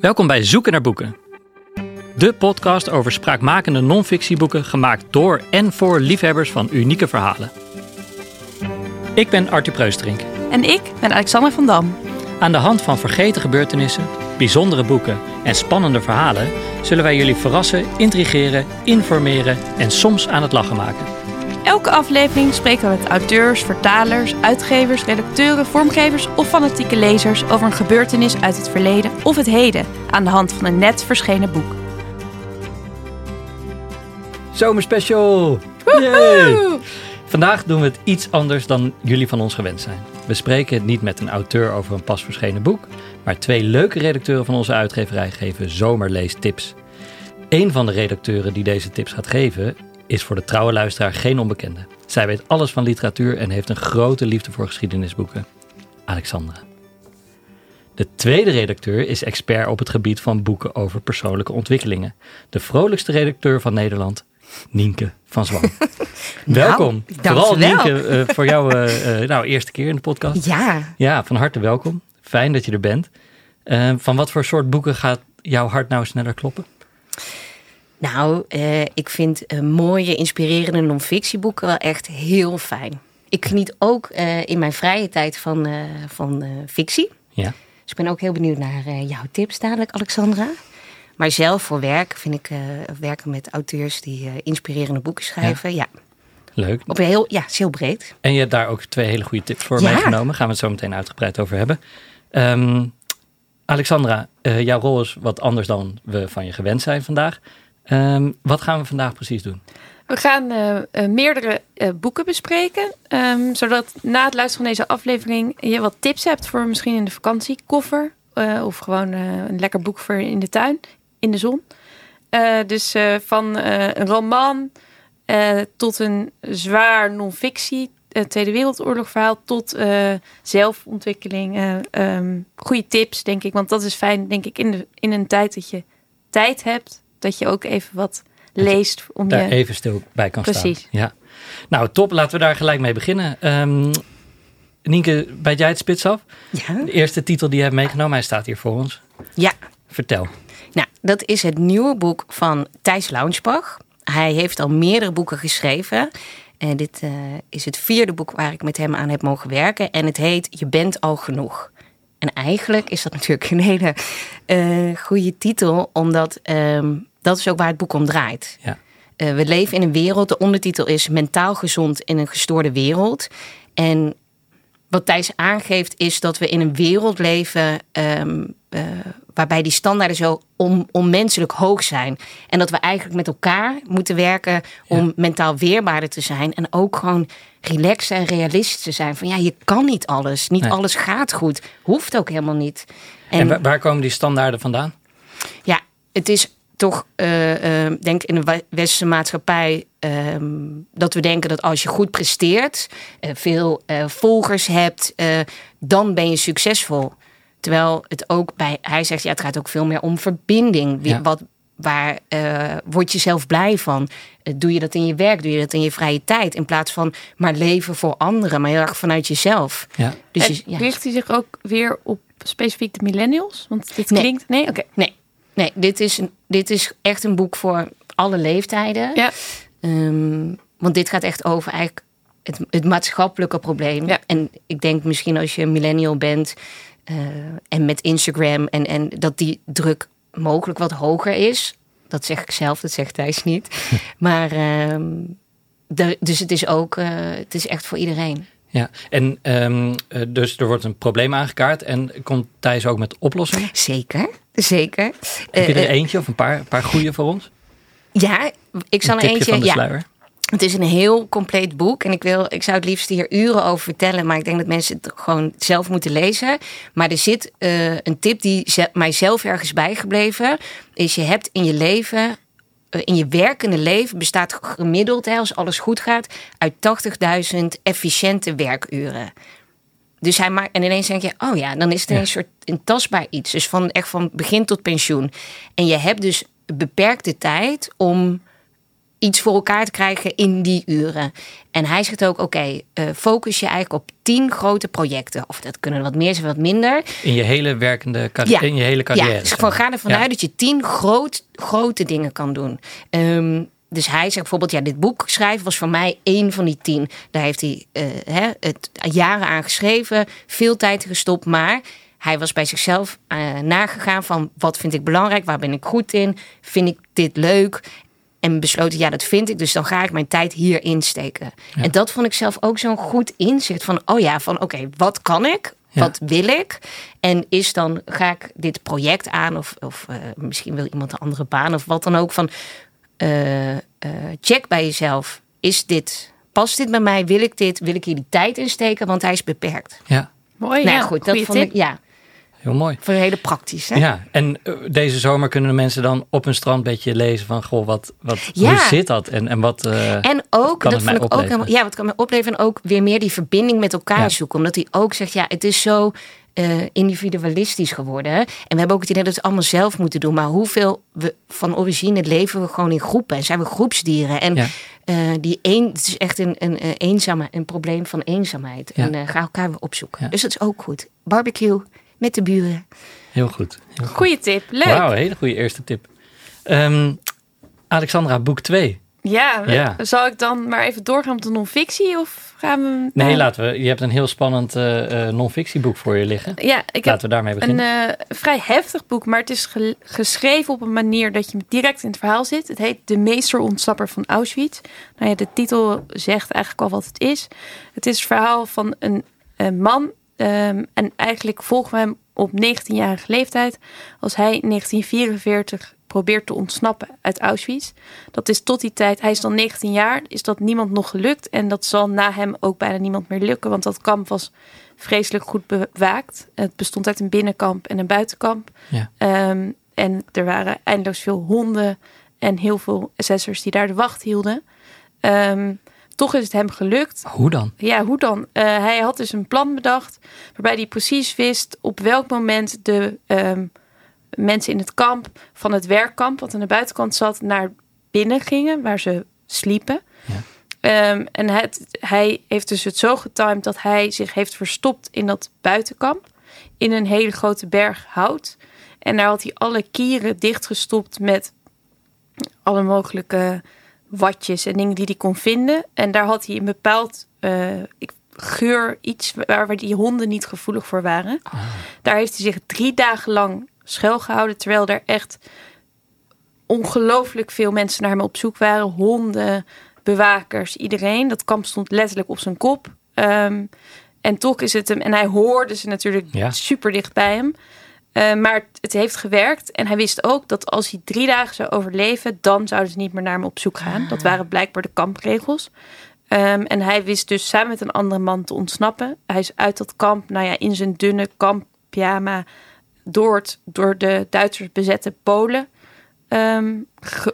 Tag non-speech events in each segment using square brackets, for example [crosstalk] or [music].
Welkom bij Zoeken naar Boeken. De podcast over spraakmakende non-fictieboeken gemaakt door en voor liefhebbers van unieke verhalen. Ik ben Arthur Preusterink. En ik ben Alexander van Dam. Aan de hand van vergeten gebeurtenissen, bijzondere boeken en spannende verhalen zullen wij jullie verrassen, intrigeren, informeren en soms aan het lachen maken. Elke aflevering spreken we met auteurs, vertalers, uitgevers, redacteuren, vormgevers of fanatieke lezers over een gebeurtenis uit het verleden of het heden aan de hand van een net verschenen boek. Zomerspecial! Yay! Vandaag doen we het iets anders dan jullie van ons gewend zijn. We spreken niet met een auteur over een pas verschenen boek, maar twee leuke redacteuren van onze uitgeverij geven zomerleestips. Een van de redacteuren die deze tips gaat geven is voor de trouwe luisteraar geen onbekende. Zij weet alles van literatuur en heeft een grote liefde voor geschiedenisboeken. Alexandra. De tweede redacteur is expert op het gebied van boeken over persoonlijke ontwikkelingen. De vrolijkste redacteur van Nederland, Nienke van Zwan. [laughs] welkom. Vooral Nienke, uh, voor jou uh, uh, nou, eerste keer in de podcast. Ja. Ja, van harte welkom. Fijn dat je er bent. van wat voor soort boeken gaat jouw hart nou sneller kloppen? Nou, uh, ik vind uh, mooie, inspirerende non-fictieboeken wel echt heel fijn. Ik geniet ook uh, in mijn vrije tijd van, van fictie. Ja. Dus ik ben ook heel benieuwd naar jouw tips dadelijk, Alexandra. Maar zelf voor werk vind ik werken met auteurs die inspirerende boeken schrijven. Ja. ja. Leuk. Op heel, ja, is heel breed. En je hebt daar ook twee hele goede tips voor ja. meegenomen. Gaan we het zo meteen uitgebreid over hebben. Um, Alexandra, jouw rol is wat anders dan we van je gewend zijn vandaag. Um, wat gaan we vandaag precies doen? We gaan uh, uh, meerdere uh, boeken bespreken. Um, zodat na het luisteren van deze aflevering je wat tips hebt voor misschien in de vakantiekoffer. of gewoon een lekker boek voor in de tuin, in de zon. dus van een roman tot een zwaar non-fictie. Tweede Wereldoorlog verhaal tot zelfontwikkeling. Um, goede tips, denk ik. Want dat is fijn, denk ik, in, de, in een tijd dat je tijd hebt dat je ook even wat leest. Om daar je... even stil bij kan Precies. staan. Ja. Nou, top. Laten we daar gelijk mee beginnen. Um, Nienke, bijt jij het spits af? Ja. De eerste titel die je hebt meegenomen, hij staat hier voor ons. Ja. Vertel. Nou, dat is het nieuwe boek van Thijs Launsbach. Hij heeft al meerdere boeken geschreven. En dit uh, is het vierde boek waar ik met hem aan heb mogen werken. En het heet Je bent al genoeg. En eigenlijk is dat [laughs] natuurlijk een hele uh, goede titel, omdat um, dat is ook waar het boek om draait. Ja. Uh, we leven in een wereld, de ondertitel is Mentaal gezond in een gestoorde wereld. En wat Thijs aangeeft is dat we in een wereld leven um, uh, waarbij die standaarden zo on, onmenselijk hoog zijn. En dat we eigenlijk met elkaar moeten werken om ja. mentaal weerbaarder te zijn. En ook gewoon relaxed en realistisch te zijn. Van ja, je kan niet alles. Niet nee. alles gaat goed. Hoeft ook helemaal niet. En, en waar, waar komen die standaarden vandaan? Ja, het is toch, uh, uh, denk in de westerse maatschappij, uh, dat we denken dat als je goed presteert, uh, veel uh, volgers hebt, dan ben je succesvol. Terwijl het ook bij, hij zegt, ja, het gaat ook veel meer om verbinding. Ja. Wat, waar word je zelf blij van? doe je dat in je werk? Doe je dat in je vrije tijd? In plaats van maar leven voor anderen, maar heel erg vanuit jezelf. Ja. Dus en je, ja. richt hij zich ook weer op specifiek de millennials? Want dit Nee. klinkt... Nee, oké. Nee, nee dit, is dit is echt een boek voor alle leeftijden. Ja. Um, want dit gaat echt over eigenlijk het, het maatschappelijke probleem. Ja. En ik denk misschien als je een millennial bent uh, en met Instagram en, en dat die druk mogelijk wat hoger is. Dat zeg ik zelf, dat zegt Thijs niet. [laughs] maar um, de, dus het is ook, uh, het is echt voor iedereen. Ja, en um, dus er wordt een probleem aangekaart en komt Thijs ook met oplossingen? Zeker, zeker. Heb je er eentje of een paar, een paar goede voor ons? Ja, ik zal een er eentje. Van de ja, sluier. het is een heel compleet boek. En ik, wil, ik zou het liefst hier uren over vertellen. Maar ik denk dat mensen het gewoon zelf moeten lezen. Maar er zit uh, een tip die ze, mij zelf ergens bijgebleven. Is je hebt in je leven. Uh, in je werkende leven bestaat gemiddeld, hè, als alles goed gaat, uit 80.000 efficiënte werkuren. Dus hij maakt, en ineens denk je, oh ja, dan is het Ja. een soort een tastbaar iets. Dus van echt van begin tot pensioen. En je hebt dus beperkte tijd om iets voor elkaar te krijgen in die uren. En hij zegt ook, oké, eh, focus je eigenlijk op tien grote projecten. Of dat kunnen wat meer zijn, wat minder. In je hele werkende carrière. In je hele carrière. Ja, dus van, ga ervan uit dat je tien groot, grote dingen kan doen. Um, dus hij zegt bijvoorbeeld, ja, dit boek schrijven was voor mij één van die tien. Daar heeft hij uh, hè, het jaren aan geschreven, veel tijd gestopt, maar hij was bij zichzelf uh, nagegaan van wat vind ik belangrijk, waar ben ik goed in, vind ik dit leuk en besloten, ja, dat vind ik, dus dan ga ik mijn tijd hier insteken. En dat vond ik zelf ook zo'n goed inzicht van, oh ja, van oké, wat kan ik? Wat wil ik? En is dan, ga ik dit project aan of, of uh, misschien wil iemand een andere baan of wat dan ook van uh, check bij jezelf. Is dit, past dit bij mij? Wil ik dit? Wil ik hier die tijd in steken? Want hij is beperkt. Ja. Mooi. Nou, ja, goed, dat vond ik, ja. Heel mooi. Voor hele praktisch. Hè? Ja, en eh, deze zomer kunnen de mensen dan op een strandbedje lezen van, goh, wat, wat, hoe zit dat? En, en wat uh, En ook, dat vond ik ook helemaal, ja, wat kan me opleveren? En ook weer meer die verbinding met elkaar zoeken. Omdat hij ook zegt, ja, het is zo uh, individualistisch geworden. En we hebben ook het idee dat we het allemaal zelf moeten doen. Maar hoeveel we van origine leven we gewoon in groepen en zijn we groepsdieren. En uh, die een, het is echt een, een, een, eenzame, een probleem van eenzaamheid. En uh, ga elkaar weer opzoeken. Dus dat is ook goed. Barbecue met de buren. Heel goed. Heel goed. Goeie tip. Leuk. Wauw, hele goede eerste tip. Um, Alexandra, boek 2. Ja, ja, zal ik dan maar even doorgaan met de non-fictie? Of gaan we. Nee, laten we. Je hebt een heel spannend uh, non-fictieboek voor je liggen. Ja, ik laten we daarmee beginnen. Een uh, vrij heftig boek, maar het is ge geschreven op een manier dat je direct in het verhaal zit. Het heet De Meesterontsnapper van Auschwitz. Nou ja, de titel zegt eigenlijk al wat het is. Het is het verhaal van een, een man. Um, en eigenlijk volgen we hem op 19-jarige leeftijd. Als hij in 1944 probeert te ontsnappen uit Auschwitz. Dat is tot die tijd, hij is dan 19 jaar, is dat niemand nog gelukt. En dat zal na hem ook bijna niemand meer lukken, want dat kamp was vreselijk goed bewaakt. Het bestond uit een binnenkamp en een buitenkamp. Ja. Um, en er waren eindeloos veel honden en heel veel assessors die daar de wacht hielden. Um, toch is het hem gelukt. Hoe dan? Ja, hoe dan? Uh, hij had dus een plan bedacht waarbij hij precies wist op welk moment de um, mensen in het kamp van het werkkamp, wat aan de buitenkant zat, naar binnen gingen, waar ze sliepen. Ja. Um, en het, hij heeft dus het zo getimed dat hij zich heeft verstopt in dat buitenkamp. In een hele grote berg hout. En daar had hij alle kieren dichtgestopt met alle mogelijke watjes en dingen die hij kon vinden. En daar had hij een bepaald uh, geur, iets waar die honden niet gevoelig voor waren. Ah. Daar heeft hij zich drie dagen lang schuilgehouden. Terwijl er echt ongelooflijk veel mensen naar hem op zoek waren. Honden, bewakers, iedereen. Dat kamp stond letterlijk op zijn kop. Um, en toch is het hem. En hij hoorde ze natuurlijk ja. super dicht bij hem. Uh, maar het, heeft gewerkt. En hij wist ook dat als hij drie dagen zou overleven, dan zouden ze niet meer naar hem op zoek gaan. Dat waren blijkbaar de kampregels. Um, en hij wist dus samen met een andere man te ontsnappen. Hij is uit dat kamp, nou ja, in zijn dunne kamppyjama door, het, door de Duitsers bezette Polen um,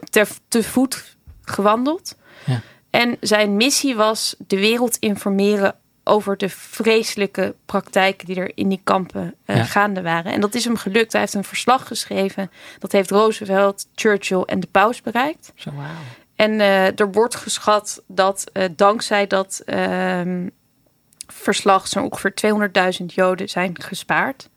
ter, te voet gewandeld. Ja. En zijn missie was de wereld informeren over de vreselijke praktijken die er in die kampen uh, ja. gaande waren. En dat is hem gelukt. Hij heeft een verslag geschreven. Dat heeft Roosevelt, Churchill en de paus bereikt. Zo, wow. En uh, er wordt geschat dat uh, dankzij dat verslag zo'n ongeveer 200.000 Joden zijn gespaard.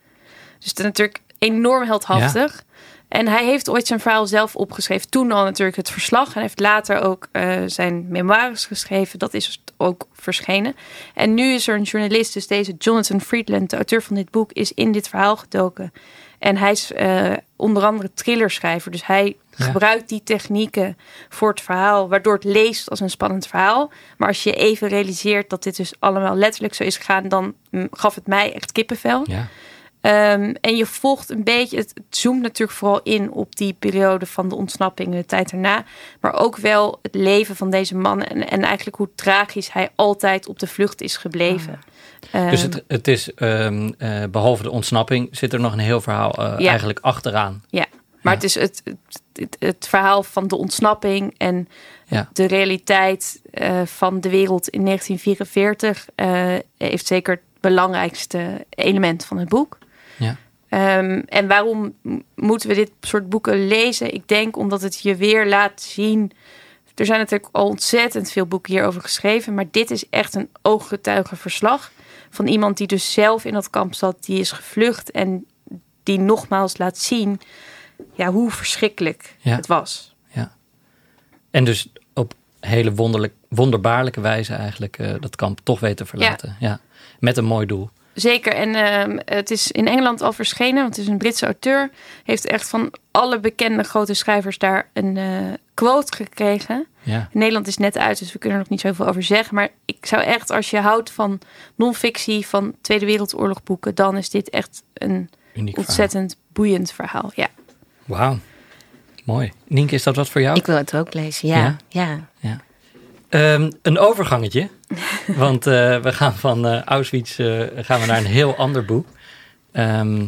Dus het is natuurlijk enorm heldhaftig. Ja. En hij heeft ooit zijn verhaal zelf opgeschreven. Toen al natuurlijk het verslag. En heeft later ook uh, zijn memoires geschreven. Dat is ook verschenen. En nu is er een journalist, dus deze Jonathan Friedland, de auteur van dit boek, is in dit verhaal gedoken. En hij is uh, onder andere thrillerschrijver. Dus hij ja. gebruikt die technieken voor het verhaal, waardoor het leest als een spannend verhaal. Maar als je even realiseert dat dit dus allemaal letterlijk zo is gegaan, dan gaf het mij echt kippenvel. Ja. Um, en je volgt een beetje, het, het zoomt natuurlijk vooral in op die periode van de ontsnapping en de tijd erna. Maar ook wel het leven van deze man en, en eigenlijk hoe tragisch hij altijd op de vlucht is gebleven. Ah. Um, dus het, het is, um, uh, behalve de ontsnapping, zit er nog een heel verhaal uh, ja. eigenlijk achteraan. Ja, maar ja. het is het, het, het, verhaal van de ontsnapping en ja. de realiteit uh, van de wereld in 1944 heeft zeker het belangrijkste element van het boek. Ja. Um, en waarom moeten we dit soort boeken lezen? Ik denk omdat het je weer laat zien er zijn natuurlijk al ontzettend veel boeken hierover geschreven. Maar dit is echt een ooggetuigenverslag van iemand die dus zelf in dat kamp zat. Die is gevlucht en die nogmaals laat zien ja, hoe verschrikkelijk Ja. het was. Ja. En dus op hele wonderlijk, wonderbaarlijke wijze eigenlijk eh, dat kamp toch weten te verlaten. Ja. Met een mooi doel. Zeker. En ehm, het is in Engeland al verschenen, want het is een Britse auteur. Heeft echt van alle bekende grote schrijvers daar een eh, quote gekregen. Ja. Nederland is net uit, dus we kunnen er nog niet zoveel over zeggen. Maar ik zou echt, als je houdt van non-fictie, van Tweede Wereldoorlog boeken, dan is dit echt een Uniek ontzettend boeiend verhaal. Ja. Wauw. Mooi. Nienke, is dat wat voor jou? Ik wil het ook lezen, ja. Ja? ja. Ehm, een overgangetje. [laughs] Want eh, we gaan van eh, Auschwitz eh, gaan we naar een heel ander boek. Ehm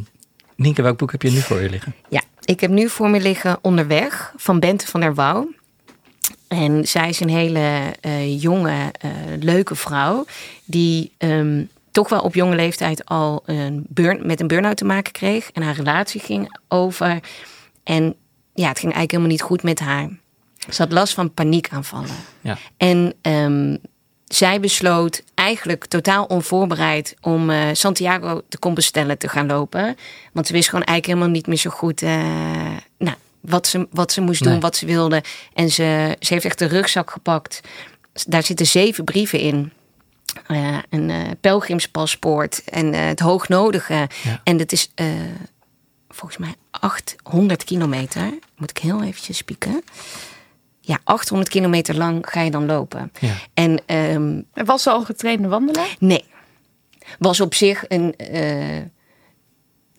Nienke, welk boek heb je nu voor je liggen? Ja, ik heb nu voor me liggen Onderweg van Bente van der Wouw. En zij is een hele jonge, leuke vrouw. Die ehm, toch wel op jonge leeftijd al een burn, met een burn-out te maken kreeg. En haar relatie ging over. En ja, het ging eigenlijk helemaal niet goed met haar. Ze had last van paniekaanvallen. Ja. En ehm, zij besloot eigenlijk totaal onvoorbereid om eh, Santiago de Compostela te gaan lopen. Want ze wist gewoon eigenlijk helemaal niet meer zo goed eh, nou, wat, ze, wat ze moest doen, Nee. wat ze wilde. En ze, ze heeft echt een rugzak gepakt. Daar zitten zeven brieven in. Eh, een pelgrimspaspoort en het hoognodige. Ja. En dat is volgens mij 800 kilometer. Moet ik heel eventjes spieken. Ja, 800 kilometer lang ga je dan lopen. Ja. En ehm, Was ze al getrainde wandelaar? nee, was op zich een eh,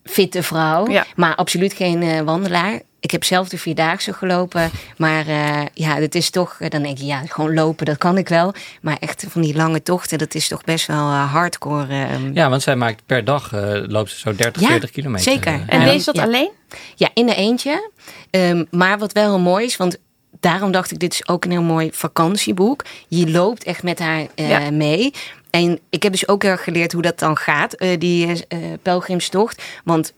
fitte vrouw, Ja. maar absoluut geen eh, wandelaar. Ik heb zelf de vierdaagse gelopen, maar eh, ja, dat is toch, dan denk je, ja, gewoon lopen, dat kan ik wel. Maar echt van die lange tochten, dat is toch best wel hardcore. eh, Ja, want zij maakt per dag eh, loopt ze zo 30, Ja, 40 kilometer. zeker. eh. En Ja. deed ze dat Ja. alleen? Ja, in de eentje. Ehm, maar wat wel heel mooi is, want daarom dacht ik, dit is ook een heel mooi vakantieboek. Je loopt echt met haar eh, Ja. mee. En ik heb dus ook heel erg geleerd hoe dat dan gaat, eh, die eh, pelgrimstocht. Want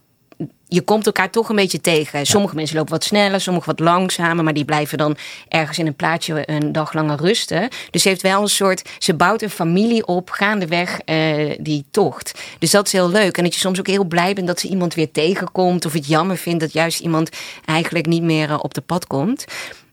je komt elkaar toch een beetje tegen. Sommige mensen lopen wat sneller, sommige wat langzamer, maar die blijven dan ergens in een plaatsje een dag langer rusten. Dus ze heeft wel een soort, ze bouwt een familie op gaandeweg eh die tocht. Dus dat is heel leuk. En dat je soms ook heel blij bent dat ze iemand weer tegenkomt, of het jammer vindt dat juist iemand eigenlijk niet meer op de pad komt.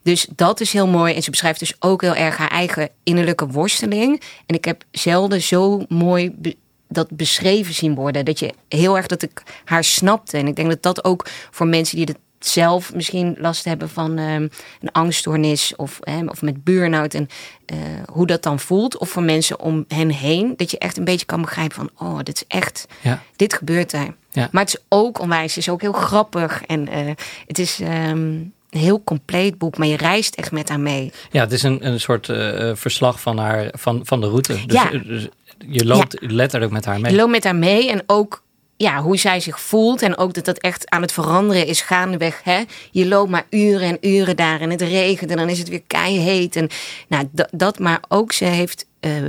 Dus dat is heel mooi. En ze beschrijft dus ook heel erg haar eigen innerlijke worsteling. En ik heb zelden zo mooi be- dat beschreven zien worden. Dat je heel erg dat ik haar snapte. En ik denk dat dat ook voor mensen die het zelf misschien last hebben van ehm, een angststoornis of, hè, of met burn-out en eh, hoe dat dan voelt. Of voor mensen om hen heen. Dat je echt een beetje kan begrijpen van, oh, dit is echt, Ja. dit gebeurt er. Ja. Maar het is ook onwijs, het is ook heel grappig. En eh, het is ehm, een heel compleet boek, maar je reist echt met haar mee. Ja, het is een, een soort eh, eh, verslag van, haar, van, van de route. Dus, Ja. eh, dus je loopt letterlijk met haar mee. Je loopt met haar mee en ook ja, hoe zij zich voelt. En ook dat dat echt aan het veranderen is gaandeweg. Hè? Je loopt maar uren en uren daar en het regent en dan is het weer keiheet. En, nou, dat, dat, maar ook ze heeft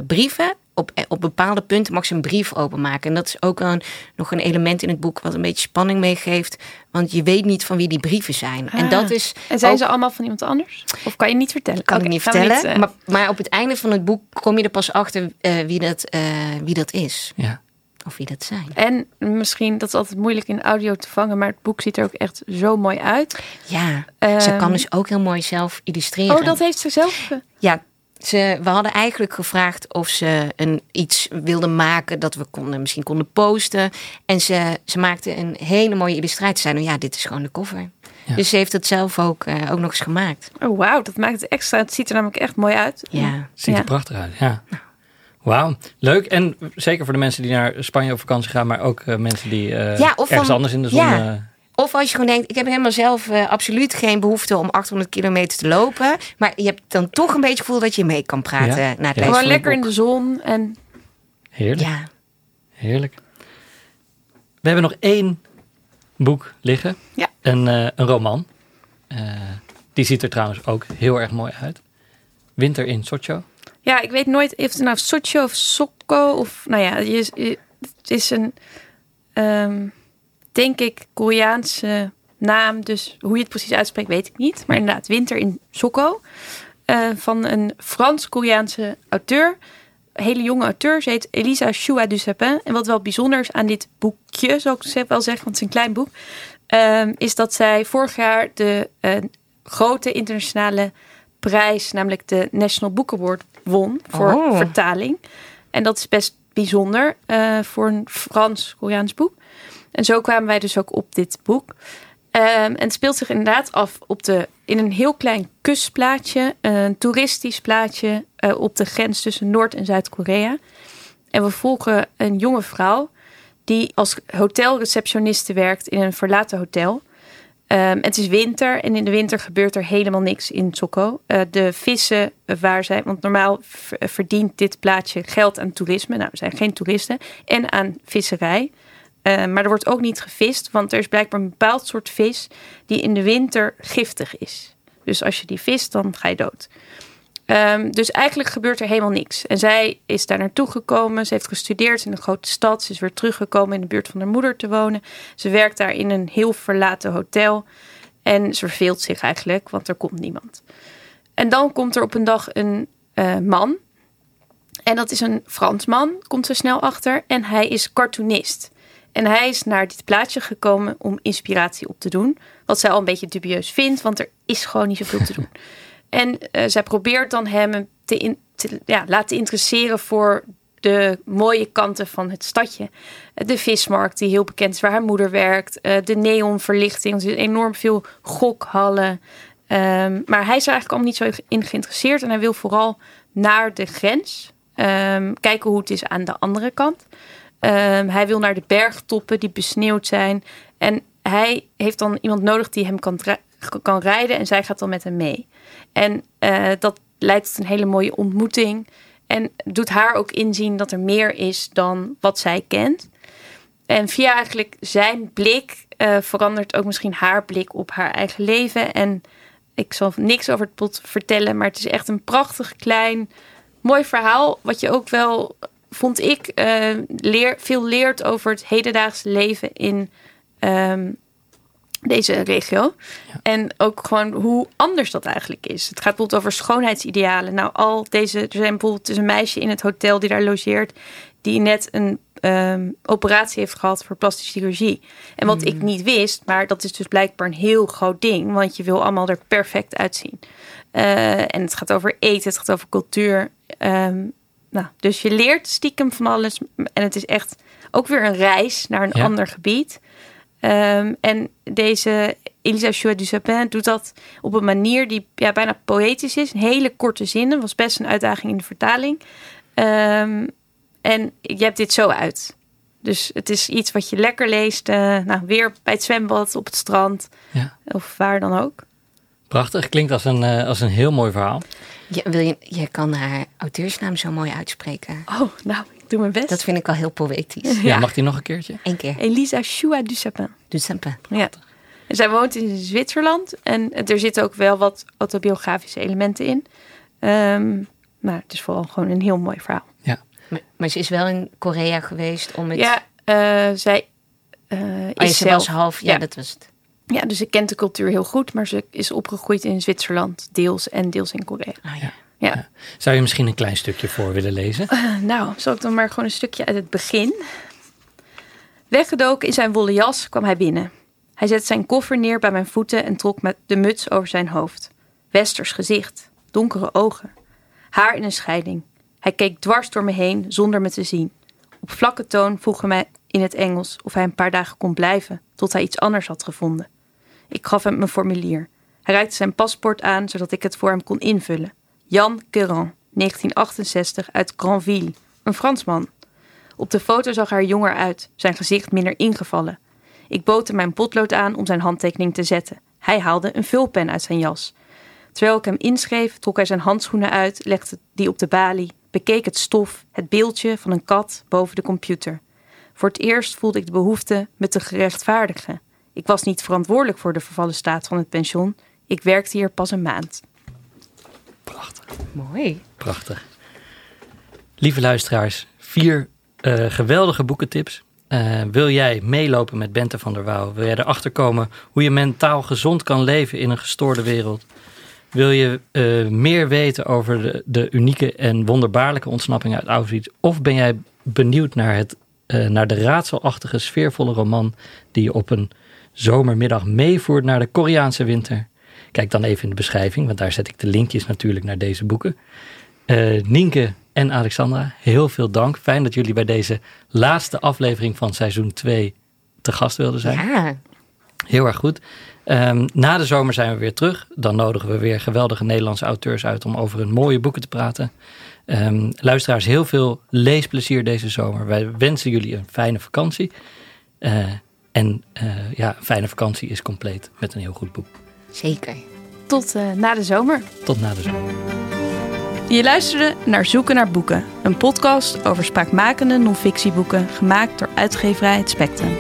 brieven. Op, op bepaalde punten mag ze een brief openmaken. En dat is ook een, nog een element in het boek wat een beetje spanning meegeeft. Want je weet niet van wie die brieven zijn. En Ah. dat is En zijn ook- ze allemaal van iemand anders? Of kan je niet vertellen? kan ik niet vertellen. niet, eh, maar, maar op het einde van het boek kom je er pas achter eh, wie, dat, eh, wie dat is. Ja. Of wie dat zijn. En misschien, dat is altijd moeilijk in audio te vangen, maar het boek ziet er ook echt zo mooi uit. Ja, Ehm, ze kan dus ook heel mooi zelf illustreren. Oh, dat heeft ze zelf. Ja, ze, we hadden eigenlijk gevraagd of ze een, iets wilde maken dat we konden, misschien konden posten. En ze, ze maakte een hele mooie illustratie. Zei, nou ja, dit is gewoon de cover. Ja. Dus ze heeft het zelf ook, eh, ook nog eens gemaakt. Oh, wauw, dat maakt het extra. Het ziet er namelijk echt mooi uit. Ja. Ziet Ja. er prachtig uit, ja. Wauw, leuk. En zeker voor de mensen die naar Spanje op vakantie gaan, maar ook eh, mensen die eh, Ja, of ergens van- anders in de zon... ja. Of als je gewoon denkt, ik heb helemaal zelf eh, absoluut geen behoefte om 800 kilometer te lopen. Maar je hebt dan toch een beetje het gevoel dat je mee kan praten Ja. na het Ja. lezen Gewoon lekker in de zon. En heerlijk, Ja, heerlijk. We hebben nog één boek liggen. Ja. Een, eh, een roman. Eh, die ziet er trouwens ook heel erg mooi uit. Winter in Sochi. ja, ik weet nooit of het nou Sochi of Sokko of... Nou ja, je, je- het is een, ehm, denk ik, Koreaanse naam. Dus hoe je het precies uitspreekt, weet ik niet. Maar inderdaad, Winter in Sokko. eh, van een Frans-Koreaanse auteur. Een hele jonge auteur. Ze heet Elisa Chua du Sapin. En wat wel bijzonder is aan dit boekje, zou ik wel zeggen, want het is een klein boek. ehm, is dat zij vorig jaar de eh, grote internationale prijs, namelijk de National Book Award, won voor Oh. vertaling. En dat is best bijzonder eh, voor een Frans-Koreaans boek. En zo kwamen wij dus ook op dit boek. Ehm, en het speelt zich inderdaad af op de, in een heel klein kustplaatje, een toeristisch plaatje eh, op de grens tussen Noord- en Zuid-Korea. En we volgen een jonge vrouw die als hotelreceptioniste werkt in een verlaten hotel. Ehm, het is winter en in de winter gebeurt er helemaal niks in Sokko. Eh, de vissen waar zij, want normaal verdient dit plaatsje geld aan toerisme. Nou, er zijn geen toeristen. En aan visserij. Eh, maar er wordt ook niet gevist, want er is blijkbaar een bepaald soort vis die in de winter giftig is. Dus als je die vist, dan ga je dood. Ehm, dus eigenlijk gebeurt er helemaal niks. En zij is daar naartoe gekomen. Ze heeft gestudeerd in een grote stad. Ze is weer teruggekomen in de buurt van haar moeder te wonen. Ze werkt daar in een heel verlaten hotel. En ze verveelt zich eigenlijk, want er komt niemand. En dan komt er op een dag een eh, man. En dat is een Fransman, komt ze snel achter. En hij is cartoonist. En hij is naar dit plaatsje gekomen om inspiratie op te doen. Wat zij al een beetje dubieus vindt, want er is gewoon niet zoveel te doen. [laughs] En eh, zij probeert dan hem te, in, te ja, laten interesseren voor de mooie kanten van het stadje. Eh, De vismarkt, die heel bekend is, waar haar moeder werkt. eh, De neonverlichting, er zijn enorm veel gokhallen. Ehm, maar hij is er eigenlijk allemaal niet zo in geïnteresseerd. En hij wil vooral naar de grens. ehm, kijken hoe het is aan de andere kant. Ehm, hij wil naar de bergtoppen die besneeuwd zijn. En hij heeft dan iemand nodig die hem kan, kan rijden. En zij gaat dan met hem mee. En eh, dat leidt tot een hele mooie ontmoeting. En doet haar ook inzien dat er meer is dan wat zij kent. En via eigenlijk zijn blik eh, verandert ook misschien haar blik op haar eigen leven. En ik zal niks over het plot vertellen, maar het is echt een prachtig klein, mooi verhaal. Wat je ook wel, vond ik, eh, leer, veel leert over het hedendaagse leven in ehm, deze regio. En ook gewoon hoe anders dat eigenlijk is. Het gaat bijvoorbeeld over schoonheidsidealen. Nou, al deze, er zijn bijvoorbeeld dus een meisje in het hotel die daar logeert, die net een ehm, operatie heeft gehad voor plastische chirurgie. En wat ik niet wist, maar dat is dus blijkbaar een heel groot ding, want je wil allemaal er perfect uitzien. Eh, en het gaat over eten, het gaat over cultuur. Ehm, nou, dus je leert stiekem van alles. En het is echt ook weer een reis naar een Ja. ander gebied. Ehm, en deze Elisa Chua du Sapin doet dat op een manier die ja, bijna poëtisch is. Een hele korte zinnen. Was best een uitdaging in de vertaling. Ehm, en je hebt dit zo uit. Dus het is iets wat je lekker leest. eh, nou, weer bij het zwembad, op het strand. Ja. Of waar dan ook. Prachtig, klinkt als een, eh, als een heel mooi verhaal. Je, wil je, je kan haar auteursnaam zo mooi uitspreken. Oh, nou, ik doe mijn best. Dat vind ik al heel poëtisch. Ja, mag die nog een keertje? Eén keer. Elisa Chua du. Ja. En zij woont in Zwitserland. En er zitten ook wel wat autobiografische elementen in. Ehm, maar het is vooral gewoon een heel mooi verhaal. Ja. Maar, maar ze is wel in Korea geweest om het... Ja, eh, zij eh, Oh ja, is ze was zelf... half... Ja, Ja. dat was het. Ja, dus ze kent de cultuur heel goed. Maar ze is opgegroeid in Zwitserland, deels. En deels in Korea. Ah, ja. Ja. Zou je misschien een klein stukje voor willen lezen? Eh, nou, zal ik dan maar gewoon een stukje uit het begin. Weggedoken in zijn wollen jas kwam hij binnen. Hij zette zijn koffer neer bij mijn voeten en trok met de muts over zijn hoofd. Westers gezicht, donkere ogen, haar in een scheiding. Hij keek dwars door me heen zonder me te zien. Op vlakke toon vroeg hij mij in het Engels of hij een paar dagen kon blijven tot hij iets anders had gevonden. Ik gaf hem mijn formulier. Hij reikte zijn paspoort aan zodat ik het voor hem kon invullen. Jan Querand, 1968, uit Granville. Een Fransman. Op de foto zag hij er jonger uit, zijn gezicht minder ingevallen. Ik bood hem mijn potlood aan om zijn handtekening te zetten. Hij haalde een vulpen uit zijn jas. Terwijl ik hem inschreef, trok hij zijn handschoenen uit, legde die op de balie, bekeek het stof, het beeldje van een kat boven de computer. Voor het eerst voelde ik de behoefte me te gerechtvaardigen. Ik was niet verantwoordelijk voor de vervallen staat van het pension. Ik werkte hier pas een maand. Prachtig. Mooi. Prachtig. Lieve luisteraars, vier eh, geweldige boekentips. Eh, wil jij meelopen met Bente van der Wouw? Wil jij erachter komen hoe je mentaal gezond kan leven in een gestoorde wereld? Wil je eh, meer weten over de, de unieke en wonderbaarlijke ontsnapping uit Auschwitz? Of ben jij benieuwd naar, het, eh, naar de raadselachtige, sfeervolle roman die je op een zomermiddag meevoert naar de Koreaanse winter? Kijk dan even in de beschrijving, want daar zet ik de linkjes natuurlijk naar deze boeken. Uh, Nienke en Alexandra, heel veel dank. Fijn dat jullie bij deze laatste aflevering van seizoen 2 te gast wilden zijn. Ja. Heel erg goed. Um, na de zomer zijn we weer terug. Dan nodigen we weer geweldige Nederlandse auteurs uit om over hun mooie boeken te praten. Um, luisteraars, heel veel leesplezier deze zomer. Wij wensen jullie een fijne vakantie. Uh, en uh, ja, een fijne vakantie is compleet met een heel goed boek. Zeker. Tot uh, na de zomer. Tot na de zomer. Je luisterde naar Zoeken naar Boeken, een podcast over spraakmakende non-fictieboeken gemaakt door uitgeverij Het Spectrum.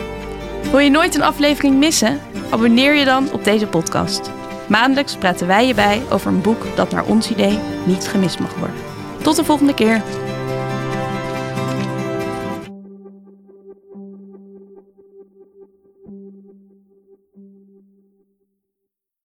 Wil je nooit een aflevering missen? Abonneer je dan op deze podcast. Maandelijks praten wij je bij over een boek dat naar ons idee niet gemist mag worden. Tot de volgende keer.